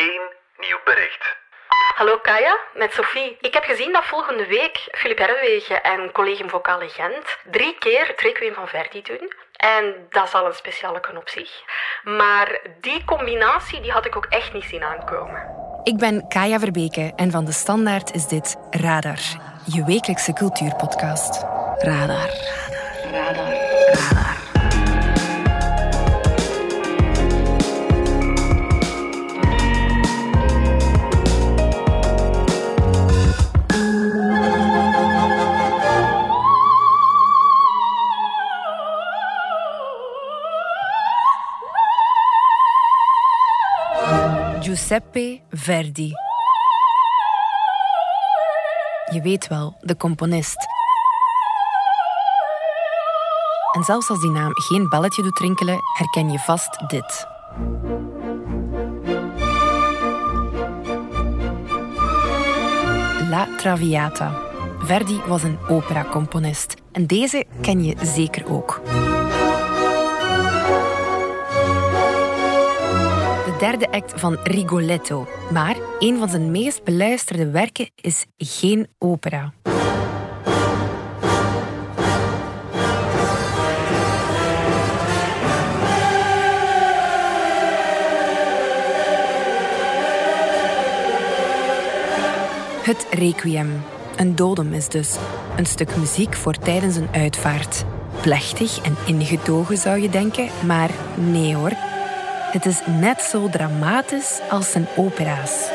één nieuw bericht. Hallo Kaya, met Sophie. Ik heb gezien dat volgende week Philip Herwegen en Collegium Vocale Gent drie keer het Requiem van Verdi doen. En dat is al een speciale op zich. Maar die combinatie die had ik ook echt niet zien aankomen. Ik ben Kaya Verbeke en van de Standaard is dit Radar, je wekelijkse cultuurpodcast. Radar. Giuseppe Verdi. Je weet wel, de componist. En zelfs als die naam geen belletje doet rinkelen, herken je vast dit. La Traviata. Verdi was een operacomponist en deze ken je zeker ook. Derde act van Rigoletto. Maar een van zijn meest beluisterde werken is geen opera. Het Requiem. Een dodenmis dus. Een stuk muziek voor tijdens een uitvaart. Plechtig en ingetogen zou je denken, maar nee hoor. Het is net zo dramatisch als zijn opera's.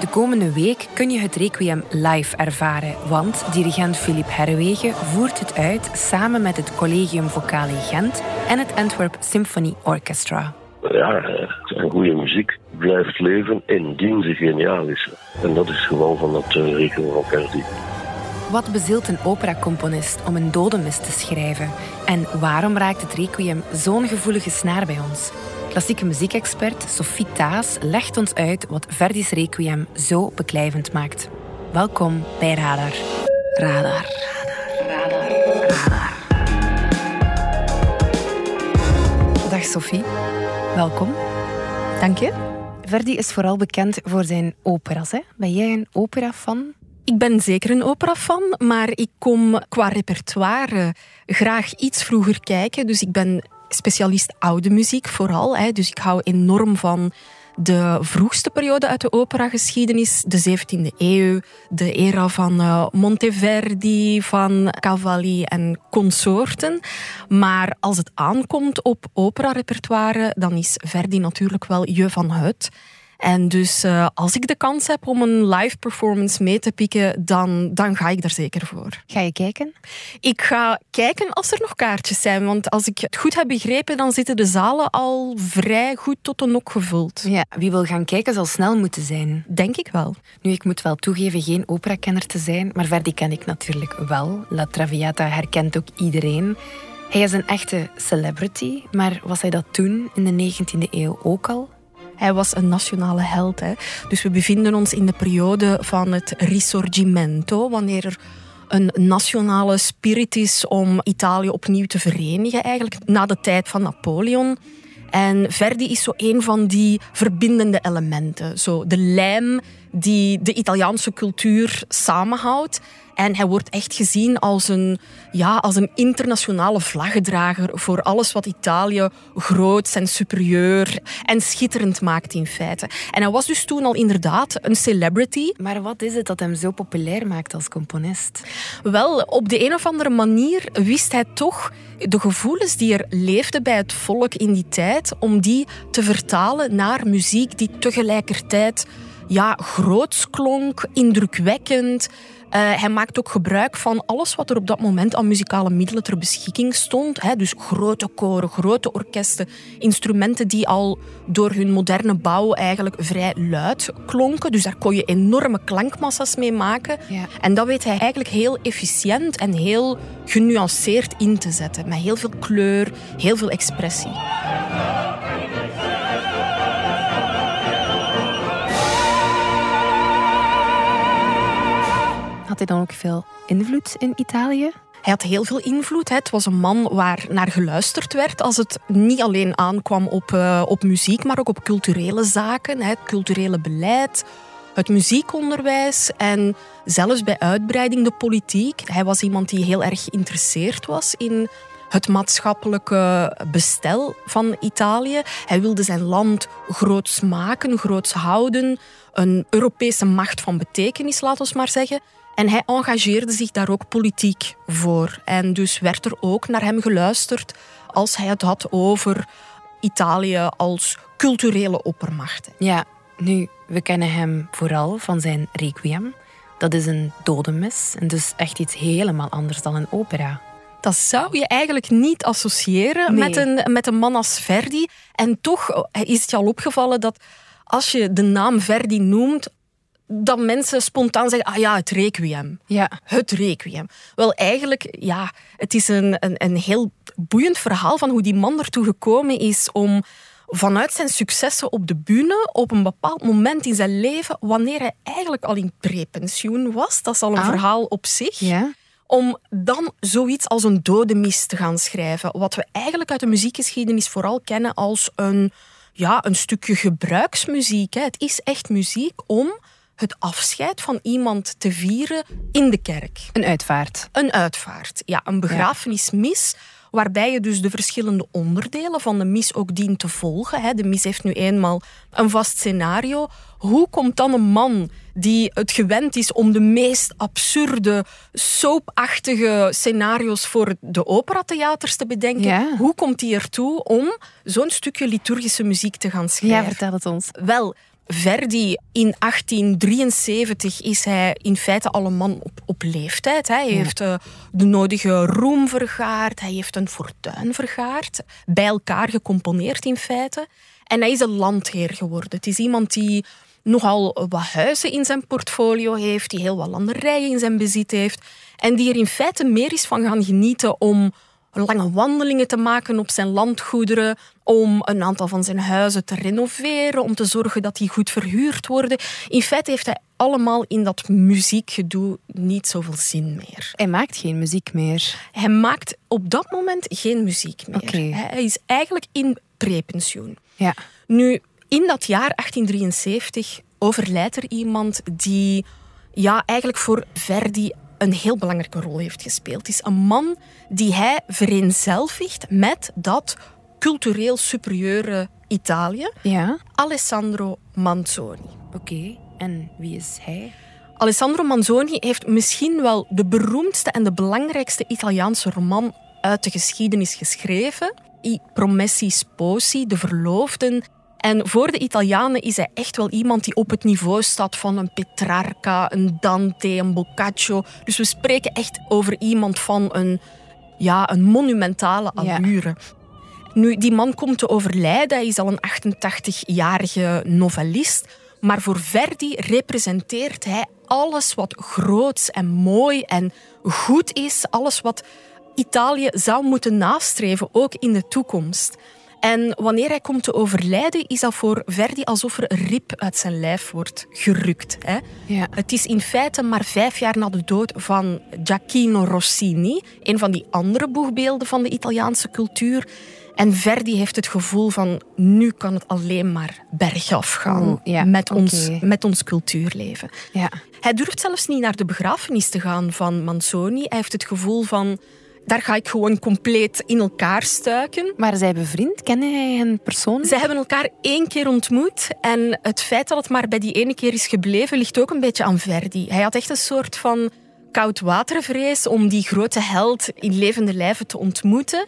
De komende week kun je het Requiem live ervaren, want dirigent Philippe Herwegen voert het uit samen met het Collegium Vocale Gent en het Antwerp Symphony Orchestra. Ja, een goede muziek blijft leven indien ze geniaal is. En dat is geval van dat uh, Requiem van. Wat bezielt een operacomponist om een dodenmis te schrijven? En waarom raakt het requiem zo'n gevoelige snaar bij ons? Klassieke muziekexpert Sophie Taas legt ons uit wat Verdi's requiem zo beklijvend maakt. Welkom bij Radar. Radar. Radar. Radar. Radar. Dag Sophie. Welkom. Dank je. Verdi is vooral bekend voor zijn operas. Hè? Ben jij een opera-fan? Ik ben zeker een opera-fan, maar ik kom qua repertoire graag iets vroeger kijken. Dus ik ben specialist oude muziek vooral. Dus ik hou enorm van de vroegste periode uit de operageschiedenis, de 17e eeuw, de era van uh, Monteverdi, van Cavalli en consorten. Maar als het aankomt op operarepertoire, dan is Verdi natuurlijk wel je van het. En dus uh, als ik de kans heb om een live performance mee te pikken, dan, dan ga ik daar zeker voor. Ga je kijken? Ik ga kijken als er nog kaartjes zijn. Want als ik het goed heb begrepen, dan zitten de zalen al vrij goed tot de nok gevuld. Ja, wie wil gaan kijken zal snel moeten zijn. Denk ik wel. Nu, ik moet wel toegeven geen operakenner te zijn, maar Verdi ken ik natuurlijk wel. La Traviata herkent ook iedereen. Hij is een echte celebrity, maar was hij dat toen in de 19e eeuw ook al? Hij was een nationale held. Hè. Dus we bevinden ons in de periode van het Risorgimento, wanneer er een nationale spirit is om Italië opnieuw te verenigen, eigenlijk na de tijd van Napoleon. En Verdi is zo een van die verbindende elementen. Zo de lijm die de Italiaanse cultuur samenhoudt. En hij wordt echt gezien als een, ja, als een internationale vlaggedrager voor alles wat Italië groot en superieur en schitterend maakt in feite. En hij was dus toen al inderdaad een celebrity. Maar wat is het dat hem zo populair maakt als componist? Wel, op de een of andere manier wist hij toch de gevoelens die er leefden bij het volk in die tijd, om die te vertalen naar muziek die tegelijkertijd ja, groots klonk, indrukwekkend. Uh, hij maakt ook gebruik van alles wat er op dat moment aan muzikale middelen ter beschikking stond. Hè. Dus grote koren, grote orkesten, instrumenten die al door hun moderne bouw eigenlijk vrij luid klonken. Dus daar kon je enorme klankmassa's mee maken. Ja. En dat weet hij eigenlijk heel efficiënt en heel genuanceerd in te zetten. Met heel veel kleur, heel veel expressie. Had hij dan ook veel invloed in Italië? Hij had heel veel invloed. Het was een man waar naar geluisterd werd als het niet alleen aankwam op, uh, op muziek, maar ook op culturele zaken, het culturele beleid, het muziekonderwijs en zelfs bij uitbreiding de politiek. Hij was iemand die heel erg geïnteresseerd was in het maatschappelijke bestel van Italië. Hij wilde zijn land groots maken, groots houden. Een Europese macht van betekenis, laten we maar zeggen. En hij engageerde zich daar ook politiek voor. En dus werd er ook naar hem geluisterd als hij het had over Italië als culturele oppermacht. Ja, nu, we kennen hem vooral van zijn Requiem. Dat is een dodenmis en dus echt iets helemaal anders dan een opera. Dat zou je eigenlijk niet associëren met, een, met een man als Verdi. En toch is het je al opgevallen dat als je de naam Verdi noemt, dat mensen spontaan zeggen, ah ja, het requiem. Ja. Het requiem. Wel, eigenlijk, ja, het is een, een, een heel boeiend verhaal van hoe die man ertoe gekomen is om vanuit zijn successen op de bühne op een bepaald moment in zijn leven, wanneer hij eigenlijk al in prepensioen was, dat is al een ah. verhaal op zich, ja. om dan zoiets als een dode mis te gaan schrijven. Wat we eigenlijk uit de muziekgeschiedenis vooral kennen als een, ja, een stukje gebruiksmuziek. Hè. Het is echt muziek om het afscheid van iemand te vieren in de kerk. Een uitvaart. Een uitvaart, ja. Een begrafenismis waarbij je dus de verschillende onderdelen van de mis ook dient te volgen. De mis heeft nu eenmaal een vast scenario. Hoe komt dan een man die het gewend is om de meest absurde, soapachtige scenario's voor de operatheaters te bedenken, hoe komt hij ertoe om zo'n stukje liturgische muziek te gaan schrijven? Ja, vertel het ons. Wel, Verdi in 1873 is hij in feite al een man op, op leeftijd. Hij heeft uh, de nodige roem vergaard, hij heeft een fortuin vergaard, bij elkaar gecomponeerd in feite. En hij is een landheer geworden. Het is iemand die nogal wat huizen in zijn portfolio heeft, die heel wat landerijen in zijn bezit heeft en die er in feite meer is van gaan genieten om lange wandelingen te maken op zijn landgoederen, om een aantal van zijn huizen te renoveren, om te zorgen dat die goed verhuurd worden. In feite heeft hij allemaal in dat muziekgedoe niet zoveel zin meer. Hij maakt geen muziek meer? Hij maakt op dat moment geen muziek meer. Hij is eigenlijk in prepensioen. Ja. Nu, in dat jaar 1873 overlijdt er iemand die ja, eigenlijk voor Verdi een heel belangrijke rol heeft gespeeld. Het is een man die hij vereenzelvigt met dat cultureel superieure Italië. Ja. Alessandro Manzoni. Oké, en wie is hij? Alessandro Manzoni heeft misschien wel de beroemdste en de belangrijkste Italiaanse roman uit de geschiedenis geschreven. I Promessi Sposi, De Verloofden, en voor de Italianen is hij echt wel iemand die op het niveau staat van een Petrarca, een Dante, een Boccaccio. Dus we spreken echt over iemand van een, ja, een monumentale allure. Nu, die man komt te overlijden. Hij is al een 88-jarige novellist. Maar voor Verdi representeert hij alles wat groots en mooi en goed is. Alles wat Italië zou moeten nastreven, ook in de toekomst. En wanneer hij komt te overlijden, is dat voor Verdi alsof er een rib uit zijn lijf wordt gerukt. Hè? Ja. Het is in feite maar vijf jaar na de dood van Giacchino Rossini, een van die andere boegbeelden van de Italiaanse cultuur. En Verdi heeft het gevoel van nu kan het alleen maar bergaf gaan ja, met, ons, met ons cultuurleven. Ja. Hij durft zelfs niet naar de begrafenis te gaan van Manzoni. Hij heeft het gevoel van daar ga ik gewoon compleet in elkaar stuiken. Maar zij bevriend? Kennen hij hen persoonlijk? Zij hebben elkaar één keer ontmoet. En het feit dat het maar bij die ene keer is gebleven, ligt ook een beetje aan Verdi. Hij had echt een soort van koudwatervrees om die grote held in levende lijven te ontmoeten.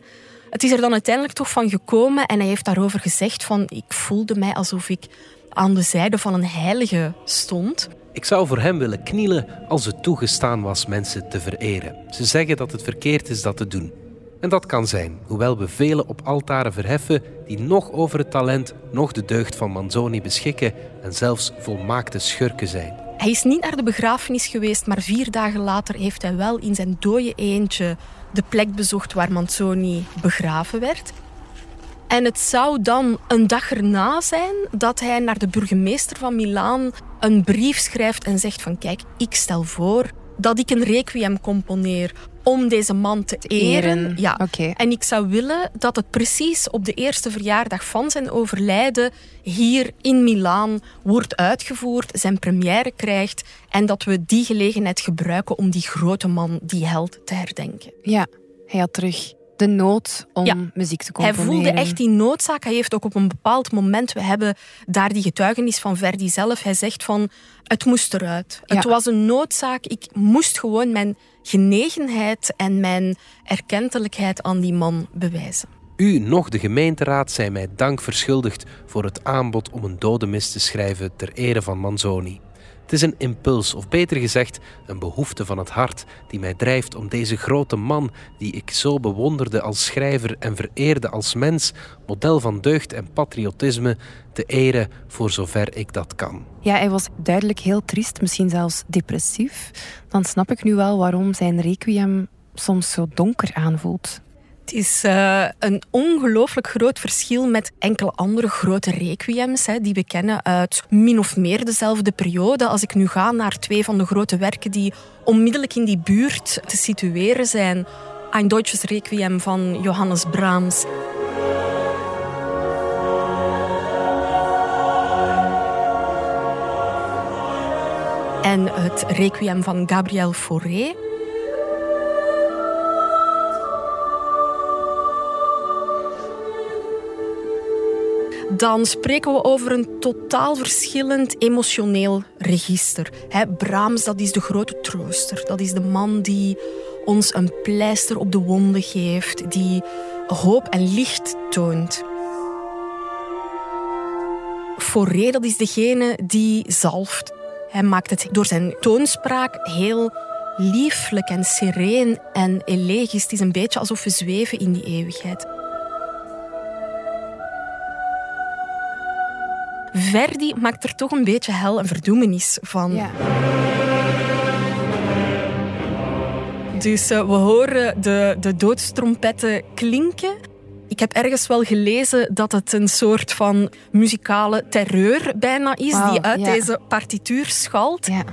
Het is er dan uiteindelijk toch van gekomen en hij heeft daarover gezegd van ik voelde mij alsof ik aan de zijde van een heilige stond. Ik zou voor hem willen knielen als het toegestaan was mensen te vereren. Ze zeggen dat het verkeerd is dat te doen. En dat kan zijn, hoewel we velen op altaren verheffen die nog over het talent, nog de deugd van Manzoni beschikken en zelfs volmaakte schurken zijn. Hij is niet naar de begrafenis geweest, maar vier dagen later heeft hij wel in zijn dode eentje de plek bezocht waar Manzoni begraven werd. En het zou dan een dag erna zijn dat hij naar de burgemeester van Milaan een brief schrijft en zegt van kijk, ik stel voor dat ik een requiem componeer om deze man te eren. Ja. Okay. En ik zou willen dat het precies op de eerste verjaardag van zijn overlijden hier in Milaan wordt uitgevoerd, zijn première krijgt en dat we die gelegenheid gebruiken om die grote man, die held, te herdenken. Ja, hij had terug de nood om muziek te componeren. Hij voelde echt die noodzaak. Hij heeft ook op een bepaald moment, we hebben daar die getuigenis van Verdi zelf, hij zegt van, het moest eruit. Het was een noodzaak. Ik moest gewoon mijn genegenheid en mijn erkentelijkheid aan die man bewijzen. U, nog de gemeenteraad, zijn mij dank verschuldigd voor het aanbod om een dodenmis te schrijven ter ere van Manzoni. Het is een impuls, of beter gezegd, een behoefte van het hart, die mij drijft om deze grote man, die ik zo bewonderde als schrijver en vereerde als mens, model van deugd en patriotisme, te eren voor zover ik dat kan. Ja, hij was duidelijk heel triest, misschien zelfs depressief. Dan snap ik nu wel waarom zijn requiem soms zo donker aanvoelt. Het is uh, een ongelooflijk groot verschil met enkele andere grote requiems hè, die we kennen uit min of meer dezelfde periode. Als ik nu ga naar twee van de grote werken die onmiddellijk in die buurt te situeren zijn. Ein Deutsches Requiem van Johannes Brahms. En het Requiem van Gabriel Fauré. Dan spreken we over een totaal verschillend emotioneel register. He, Brahms, dat is de grote trooster. Dat is de man die ons een pleister op de wonden geeft, die hoop en licht toont. Fauré, dat is degene die zalft. Hij maakt het door zijn toonspraak heel lieflijk en sereen en elegisch. Het is een beetje alsof we zweven in die eeuwigheid. Verdi maakt er toch een beetje hel en verdoemenis van. Ja. Dus uh, we horen de, de doodstrompetten klinken. Ik heb ergens wel gelezen dat het een soort van muzikale terreur bijna is, wow, die uit ja. deze partituur schalt. Ja.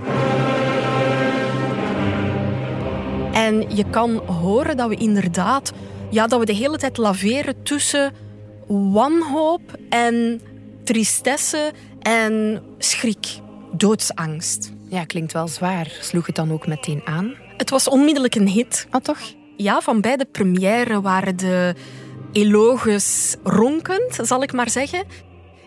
En je kan horen dat we inderdaad, ja, dat we de hele tijd laveren tussen wanhoop en tristesse en schrik, doodsangst. Ja, klinkt wel zwaar. Sloeg het dan ook meteen aan? Het was onmiddellijk een hit. Ah, toch? Ja, van bij de première waren de eloges ronkend, zal ik maar zeggen.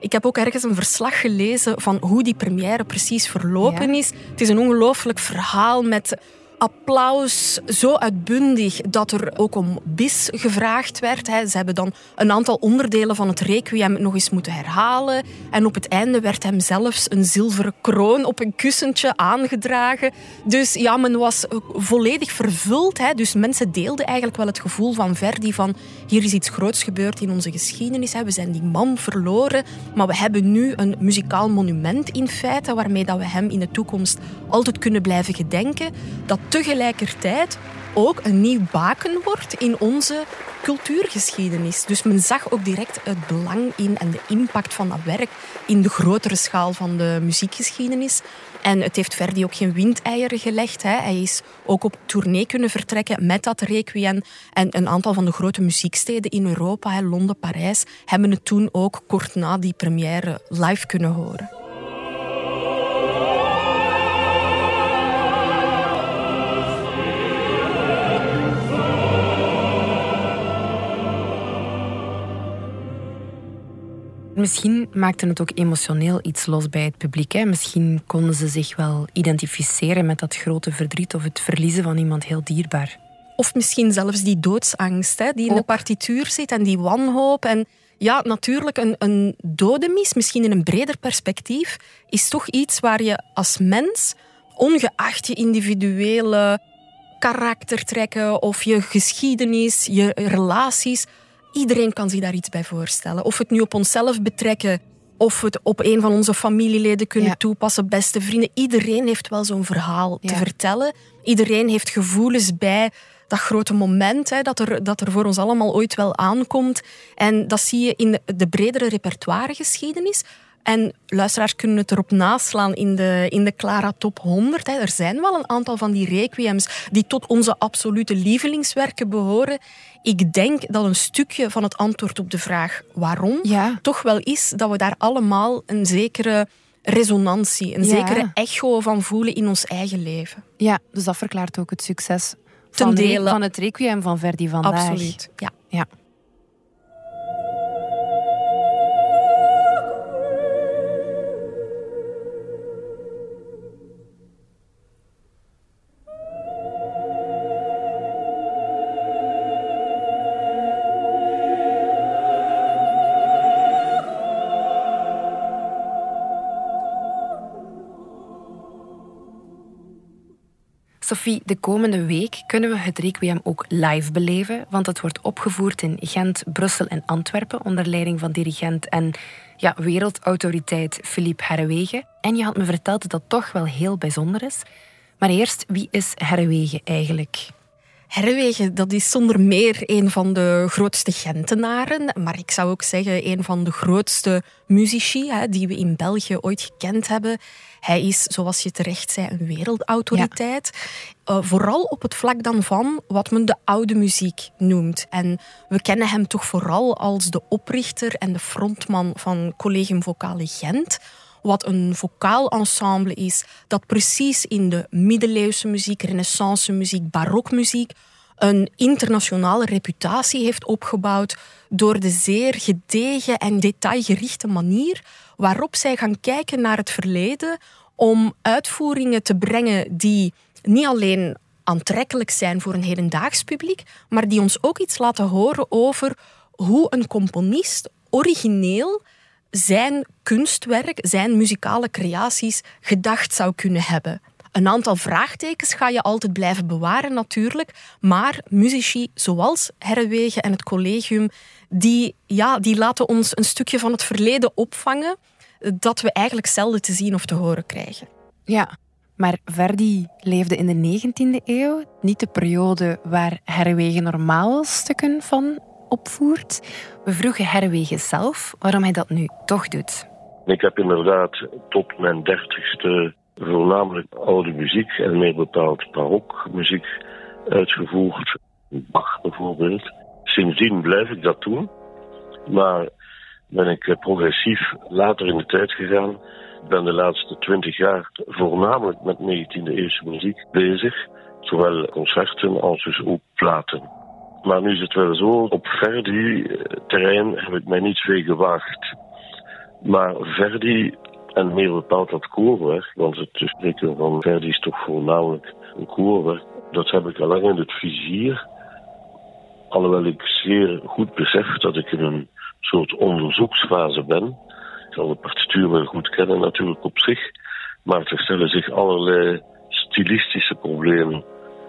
Ik heb ook ergens een verslag gelezen van hoe die première precies verlopen is. Het is een ongelooflijk verhaal met applaus zo uitbundig dat er ook om bis gevraagd werd. Ze hebben dan een aantal onderdelen van het requiem nog eens moeten herhalen. En op het einde werd hem zelfs een zilveren kroon op een kussentje aangedragen. Dus ja, men was volledig vervuld. Dus mensen deelden eigenlijk wel het gevoel van Verdi van hier is iets groots gebeurd in onze geschiedenis. We zijn die man verloren, maar we hebben nu een muzikaal monument in feite waarmee dat we hem in de toekomst altijd kunnen blijven gedenken. Dat tegelijkertijd ook een nieuw baken wordt in onze cultuurgeschiedenis. Dus men zag ook direct het belang in en de impact van dat werk in de grotere schaal van de muziekgeschiedenis. En het heeft Verdi ook geen windeieren gelegd. Hè. Hij is ook op tournee kunnen vertrekken met dat requiem. En een aantal van de grote muzieksteden in Europa, hè, Londen, Parijs, hebben het toen ook kort na die première live kunnen horen. Misschien maakte het ook emotioneel iets los bij het publiek. Hè? Misschien konden ze zich wel identificeren met dat grote verdriet of het verliezen van iemand heel dierbaar. Of misschien zelfs die doodsangst hè, die in de partituur zit en die wanhoop. En ja, natuurlijk, een, een dodemis, misschien in een breder perspectief, is toch iets waar je als mens, ongeacht je individuele karaktertrekken of je geschiedenis, je relaties, Iedereen kan zich daar iets bij voorstellen. Of we het nu op onszelf betrekken, of we het op een van onze familieleden kunnen toepassen, beste vrienden. Iedereen heeft wel zo'n verhaal te vertellen. Iedereen heeft gevoelens bij dat grote moment hè, dat, er, dat er voor ons allemaal ooit wel aankomt. En dat zie je in de, de bredere repertoiregeschiedenis. En luisteraars kunnen het erop naslaan in de, in de Clara Top 100. Hè. Er zijn wel een aantal van die requiems die tot onze absolute lievelingswerken behoren. Ik denk dat een stukje van het antwoord op de vraag waarom Ja. toch wel is dat we daar allemaal een zekere resonantie, een Ja. zekere echo van voelen in ons eigen leven. Ja, dus dat verklaart ook het succes Ten van, dele. van het requiem van Verdi vandaag. Absoluut. Ja. Ja. Sophie, de komende week kunnen we het Requiem ook live beleven, want het wordt opgevoerd in Gent, Brussel en Antwerpen onder leiding van dirigent en ja, wereldautoriteit Philippe Herwegen. En je had me verteld dat dat toch wel heel bijzonder is. Maar eerst, wie is Herwegen eigenlijk? Herwegen, dat is zonder meer een van de grootste Gentenaren. Maar ik zou ook zeggen een van de grootste muzici hè, die we in België ooit gekend hebben. Hij is, zoals je terecht zei, een wereldautoriteit. Eh, vooral op het vlak dan van wat men de oude muziek noemt. En we kennen hem toch vooral als de oprichter en de frontman van Collegium Vocale Gent wat een vocaal ensemble is dat precies in de middeleeuwse muziek, renaissance muziek, barokmuziek een internationale reputatie heeft opgebouwd door de zeer gedegen en detailgerichte manier waarop zij gaan kijken naar het verleden om uitvoeringen te brengen die niet alleen aantrekkelijk zijn voor een hedendaags publiek, maar die ons ook iets laten horen over hoe een componist origineel zijn kunstwerk, zijn muzikale creaties gedacht zou kunnen hebben. Een aantal vraagtekens ga je altijd blijven bewaren natuurlijk, maar muzici zoals Herwegen en het collegium, die, ja, die laten ons een stukje van het verleden opvangen dat we eigenlijk zelden te zien of te horen krijgen. Ja, maar Verdi leefde in de 19e eeuw, niet de periode waar Herwegen normaal stukken van opvoert. We vroegen Herwegen zelf waarom hij dat nu toch doet. Ik heb inderdaad tot mijn dertigste voornamelijk oude muziek en meer bepaald barokmuziek uitgevoerd. Bach bijvoorbeeld. Sindsdien blijf ik dat doen. Maar ben ik eh, progressief later in de tijd gegaan. Ik ben de laatste twintig jaar voornamelijk met 19e eeuwse muziek bezig. Zowel concerten als dus ook platen. Maar nu is het wel zo, op Verdi-terrein heb ik mij niet veel gewaagd. Maar Verdi, en meer bepaald dat koorwerk, want het spreken van Verdi is toch voornamelijk een koorwerk, dat heb ik al lang in het vizier. Alhoewel ik zeer goed besef dat ik in een soort onderzoeksfase ben. Ik zal de partituur wel goed kennen natuurlijk op zich, maar er stellen zich allerlei stilistische problemen.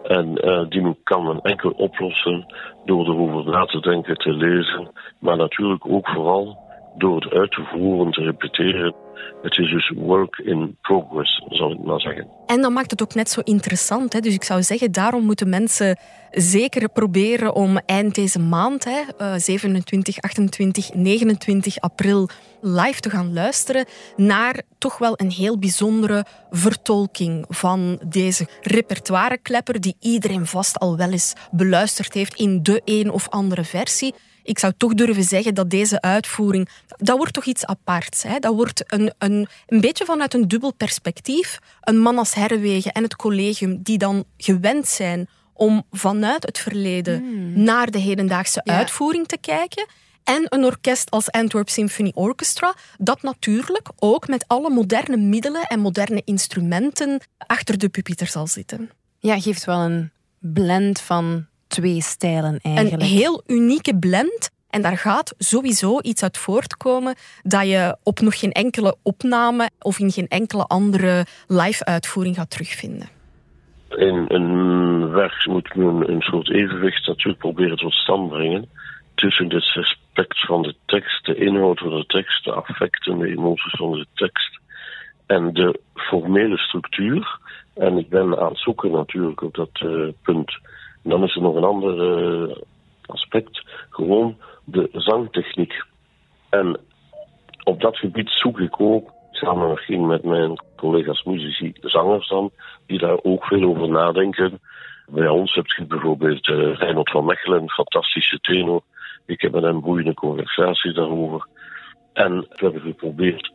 En eh, die kan men enkel oplossen door erover na te denken, te lezen, maar natuurlijk ook vooral door het uit te voeren, te repeteren. Het is dus work in progress, zal ik maar zeggen. En dat maakt het ook net zo interessant. Hè? Dus ik zou zeggen, daarom moeten mensen zeker proberen om eind deze maand, hè, eh, 27, 28, 29 april, live te gaan luisteren naar toch wel een heel bijzondere vertolking van deze repertoireklepper die iedereen vast al wel eens beluisterd heeft in de een of andere versie. Ik zou toch durven zeggen dat deze uitvoering, dat wordt toch iets aparts. Hè? Dat wordt een, een, een beetje vanuit een dubbel perspectief. Een man als Herwegen en het collegium die dan gewend zijn om vanuit het verleden naar de hedendaagse Ja. uitvoering te kijken. En een orkest als Antwerp Symphony Orchestra, dat natuurlijk ook met alle moderne middelen en moderne instrumenten achter de pupiter zal zitten. Ja, geeft wel een blend van twee stijlen eigenlijk. Een heel unieke blend. En daar gaat sowieso iets uit voortkomen dat je op nog geen enkele opname of in geen enkele andere live-uitvoering gaat terugvinden. In een werk moet men een soort evenwicht natuurlijk proberen tot stand brengen tussen het respect van de tekst, de inhoud van de tekst, de affecten, de emoties van de tekst en de formele structuur. En ik ben aan het zoeken natuurlijk op dat eh, punt. Dan is er nog een ander eh, aspect, gewoon de zangtechniek. En op dat gebied zoek ik ook, samen misschien met mijn collega's muzici, zangers dan, die daar ook veel over nadenken. Bij ons heb je bijvoorbeeld uh, Reinhold van Mechelen, een fantastische tenor. Ik heb met hem boeiende conversaties daarover. En we hebben geprobeerd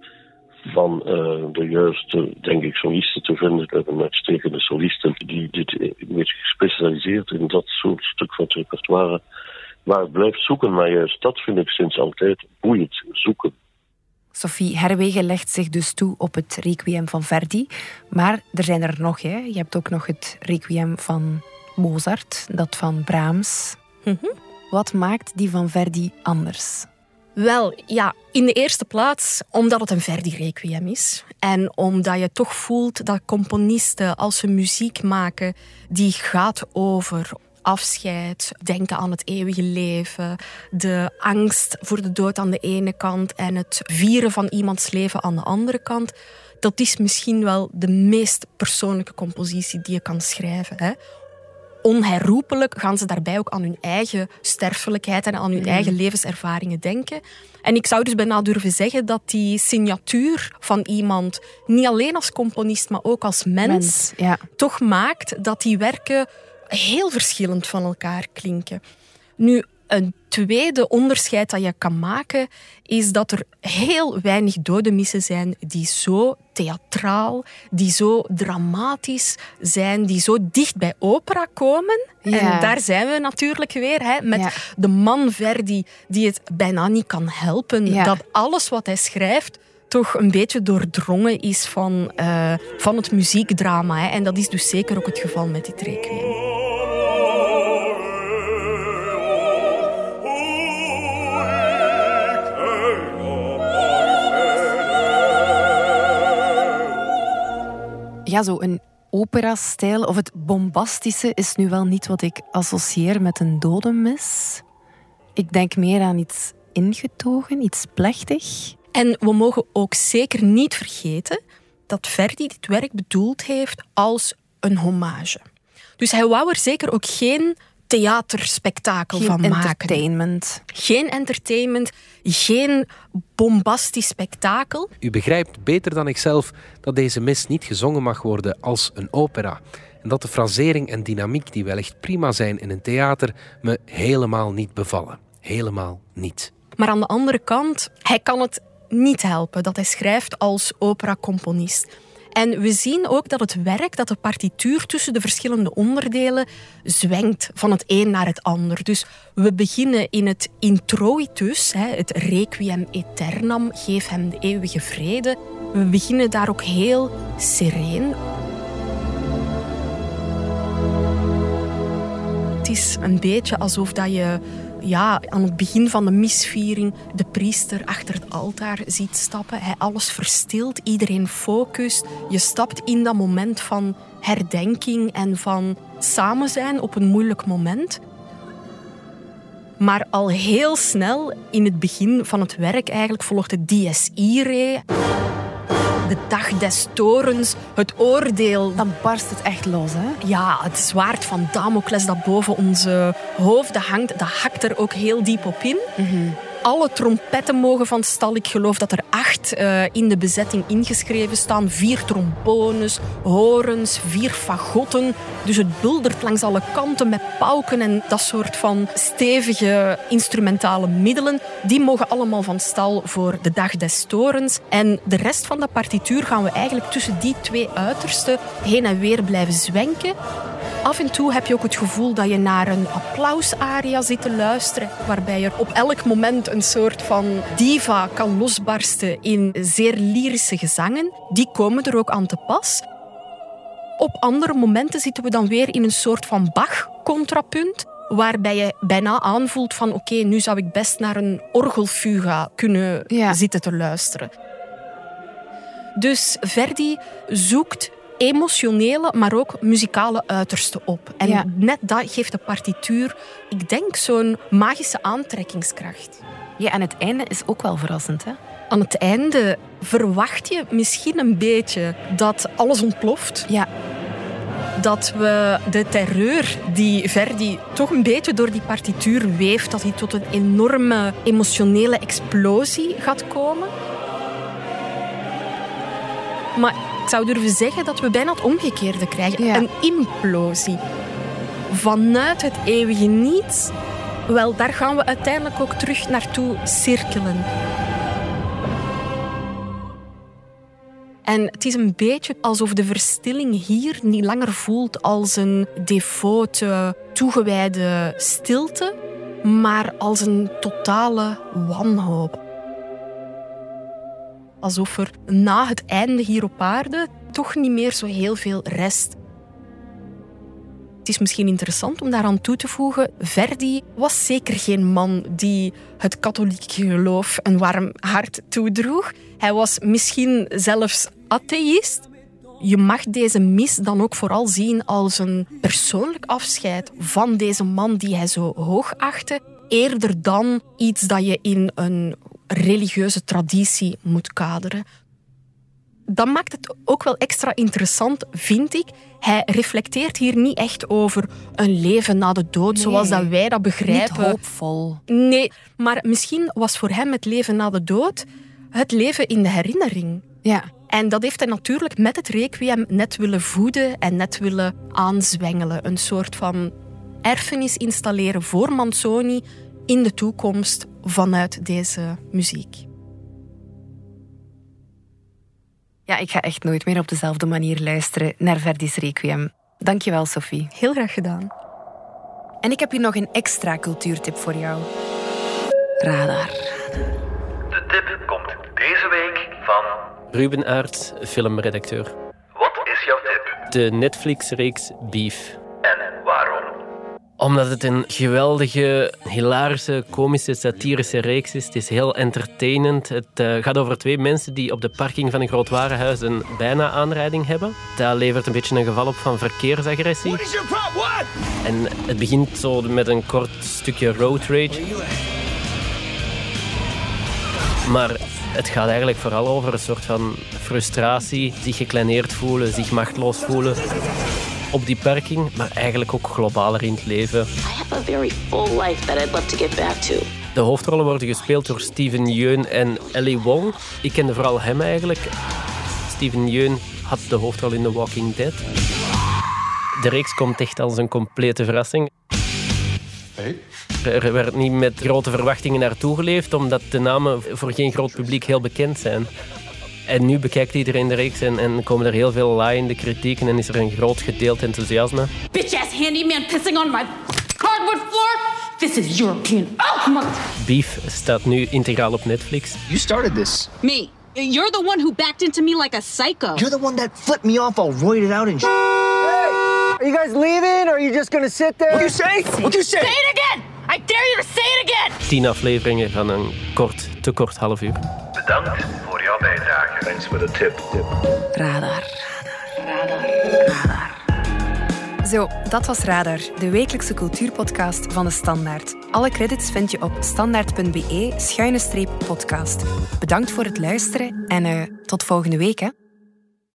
van uh, de juiste, denk ik, solisten te vinden. We hebben uitstekende solisten die dit een beetje gespecialiseerd in dat soort stuk van het repertoire. Maar het blijft zoeken, maar juist dat vind ik sinds altijd boeiend, zoeken. Sophie Herwegen legt zich dus toe op het requiem van Verdi. Maar er zijn er nog. Hè. Je hebt ook nog het requiem van Mozart, dat van Brahms. Mhm. Wat maakt die van Verdi anders? Wel, ja, in de eerste plaats omdat het een Verdi-requiem is. En omdat je toch voelt dat componisten, als ze muziek maken, die gaat over afscheid, denken aan het eeuwige leven, de angst voor de dood aan de ene kant en het vieren van iemands leven aan de andere kant. Dat is misschien wel de meest persoonlijke compositie die je kan schrijven. Hè? Onherroepelijk gaan ze daarbij ook aan hun eigen sterfelijkheid en aan hun mhm. eigen levenservaringen denken. En ik zou dus bijna durven zeggen dat die signatuur van iemand, niet alleen als componist, maar ook als mens, ja. toch maakt dat die werken heel verschillend van elkaar klinken. Nu, een tweede onderscheid dat je kan maken is dat er heel weinig dodemissen zijn die zo theatraal, die zo dramatisch zijn, die zo dicht bij opera komen. En daar zijn we natuurlijk weer, hè, met de man Verdi die het bijna niet kan helpen. Dat alles wat hij schrijft toch een beetje doordrongen is van, uh, van het muziekdrama. Hè. En dat is dus zeker ook het geval met dit requiem. Ja, zo een opera-stijl of het bombastische is nu wel niet wat ik associeer met een dodenmis. Ik denk meer aan iets ingetogen, iets plechtig. En we mogen ook zeker niet vergeten dat Verdi dit werk bedoeld heeft als een hommage. Dus hij wou er zeker ook geen theaterspektakel geen van maken. Entertainment. Geen entertainment, geen bombastisch spektakel. U begrijpt beter dan ikzelf dat deze mis niet gezongen mag worden als een opera. En dat de frasering en dynamiek die wellicht prima zijn in een theater me helemaal niet bevallen. Helemaal niet. Maar aan de andere kant, hij kan het niet helpen dat hij schrijft als operacomponist. En we zien ook dat het werk, dat de partituur tussen de verschillende onderdelen zwengt van het een naar het ander. Dus we beginnen in het introitus, het requiem aeternam, geef hem de eeuwige vrede. We beginnen daar ook heel sereen. Het is een beetje alsof dat je ja, aan het begin van de misviering de priester achter het altaar ziet stappen. Hij alles verstilt, iedereen focust. Je stapt in dat moment van herdenking en van samen zijn op een moeilijk moment. Maar al heel snel in het begin van het werk eigenlijk volgt het dies irae de dag des torens, het oordeel. Dan barst het echt los, hè? Ja, het zwaard van Damocles dat boven onze hoofden hangt, dat hakt er ook heel diep op in. Mm alle trompetten mogen van stal. Ik geloof dat er acht uh, in de bezetting ingeschreven staan. Vier trombones, horens, vier fagotten. Dus het buldert langs alle kanten met pauken en dat soort van stevige instrumentale middelen. Die mogen allemaal van stal voor de dag des torens. En de rest van de partituur gaan we eigenlijk tussen die twee uitersten heen en weer blijven zwenken. Af en toe heb je ook het gevoel dat je naar een applausaria zit te luisteren, waarbij er op elk moment een soort van diva kan losbarsten in zeer lyrische gezangen. Die komen er ook aan te pas. Op andere momenten zitten we dan weer in een soort van Bach-contrapunt, waarbij je bijna aanvoelt van oké, nu zou ik best naar een orgelfuga kunnen zitten te luisteren. Dus Verdi zoekt emotionele, maar ook muzikale uitersten op. En net dat geeft de partituur, ik denk, zo'n magische aantrekkingskracht. Ja, en het einde is ook wel verrassend, hè? Aan het einde verwacht je misschien een beetje dat alles ontploft. Ja. Dat we de terreur die Verdi toch een beetje door die partituur weeft, dat hij tot een enorme emotionele explosie gaat komen. Maar zou durven zeggen dat we bijna het omgekeerde krijgen. Ja. Een implosie. Vanuit het eeuwige niets, wel, daar gaan we uiteindelijk ook terug naartoe cirkelen. En het is een beetje alsof de verstilling hier niet langer voelt als een devote, toegewijde stilte, maar als een totale wanhoop. Alsof er na het einde hier op aarde toch niet meer zo heel veel rest. Het is misschien interessant om daaraan toe te voegen, Verdi was zeker geen man die het katholieke geloof een warm hart toedroeg. Hij was misschien zelfs atheïst. Je mag deze mis dan ook vooral zien als een persoonlijk afscheid van deze man die hij zo hoog achtte, eerder dan iets dat je in een religieuze traditie moet kaderen. Dat maakt het ook wel extra interessant, vind ik. Hij reflecteert hier niet echt over een leven na de dood, Nee. zoals dat wij dat Niet begrijpen. hoopvol. Nee, maar misschien was voor hem het leven na de dood het leven in de herinnering. Ja. En dat heeft hij natuurlijk met het requiem net willen voeden en net willen aanzwengelen. Een soort van erfenis installeren voor Manzoni in de toekomst vanuit deze muziek. ja, ik ga echt nooit meer op dezelfde manier luisteren naar Verdi's Requiem. Dankjewel, Sophie. Heel graag gedaan. En ik heb hier nog een extra cultuurtip voor jou. Radar. De tip komt deze week van... Ruben Aert, filmredacteur. Wat is jouw tip? De Netflix-reeks Beef. Omdat het een geweldige, hilarische, komische, satirische reeks is. Het is heel entertainend. Het eh, gaat over twee mensen die op de parking van een groot warenhuis een bijna aanrijding hebben. Dat levert een beetje een geval op van verkeersagressie. En het begint zo met een kort stukje road rage. Maar het gaat eigenlijk vooral over een soort van frustratie, zich gekleineerd voelen, zich machteloos voelen op die parking, maar eigenlijk ook globaler in het leven. I have a very full life that I'd love to get back to. De hoofdrollen worden gespeeld door Steven Yeun en Ellie Wong. Ik kende vooral hem eigenlijk. Steven Yeun had de hoofdrol in The Walking Dead. De reeks komt echt als een complete verrassing. Er werd niet met grote verwachtingen naartoe geleefd, omdat de namen voor geen groot publiek heel bekend zijn. En nu bekijkt iedereen de reeks en, en komen er heel veel laaiende kritieken en is er een groot gedeeld enthousiasme. Bitch ass handyman pissing on my hardwood floor. This is European. Oh, mother. Beef staat nu integraal op Netflix. You started this. Me. You're the one who backed into me like a psycho. You're the one that flipped me off all roided out and sh- Are you guys leaving or are you just gonna sit there? What you say? What you say? Say it again! I dare you to say it again! Tien afleveringen van een kort, te kort half uur. Bedankt voor jouw bijdrage. Thanks for the tip. Radar. Zo, dat was Radar, de wekelijkse cultuurpodcast van de Standaard. Alle credits vind je op standaard.be-podcast. Bedankt voor het luisteren en eh, tot volgende week. Hè.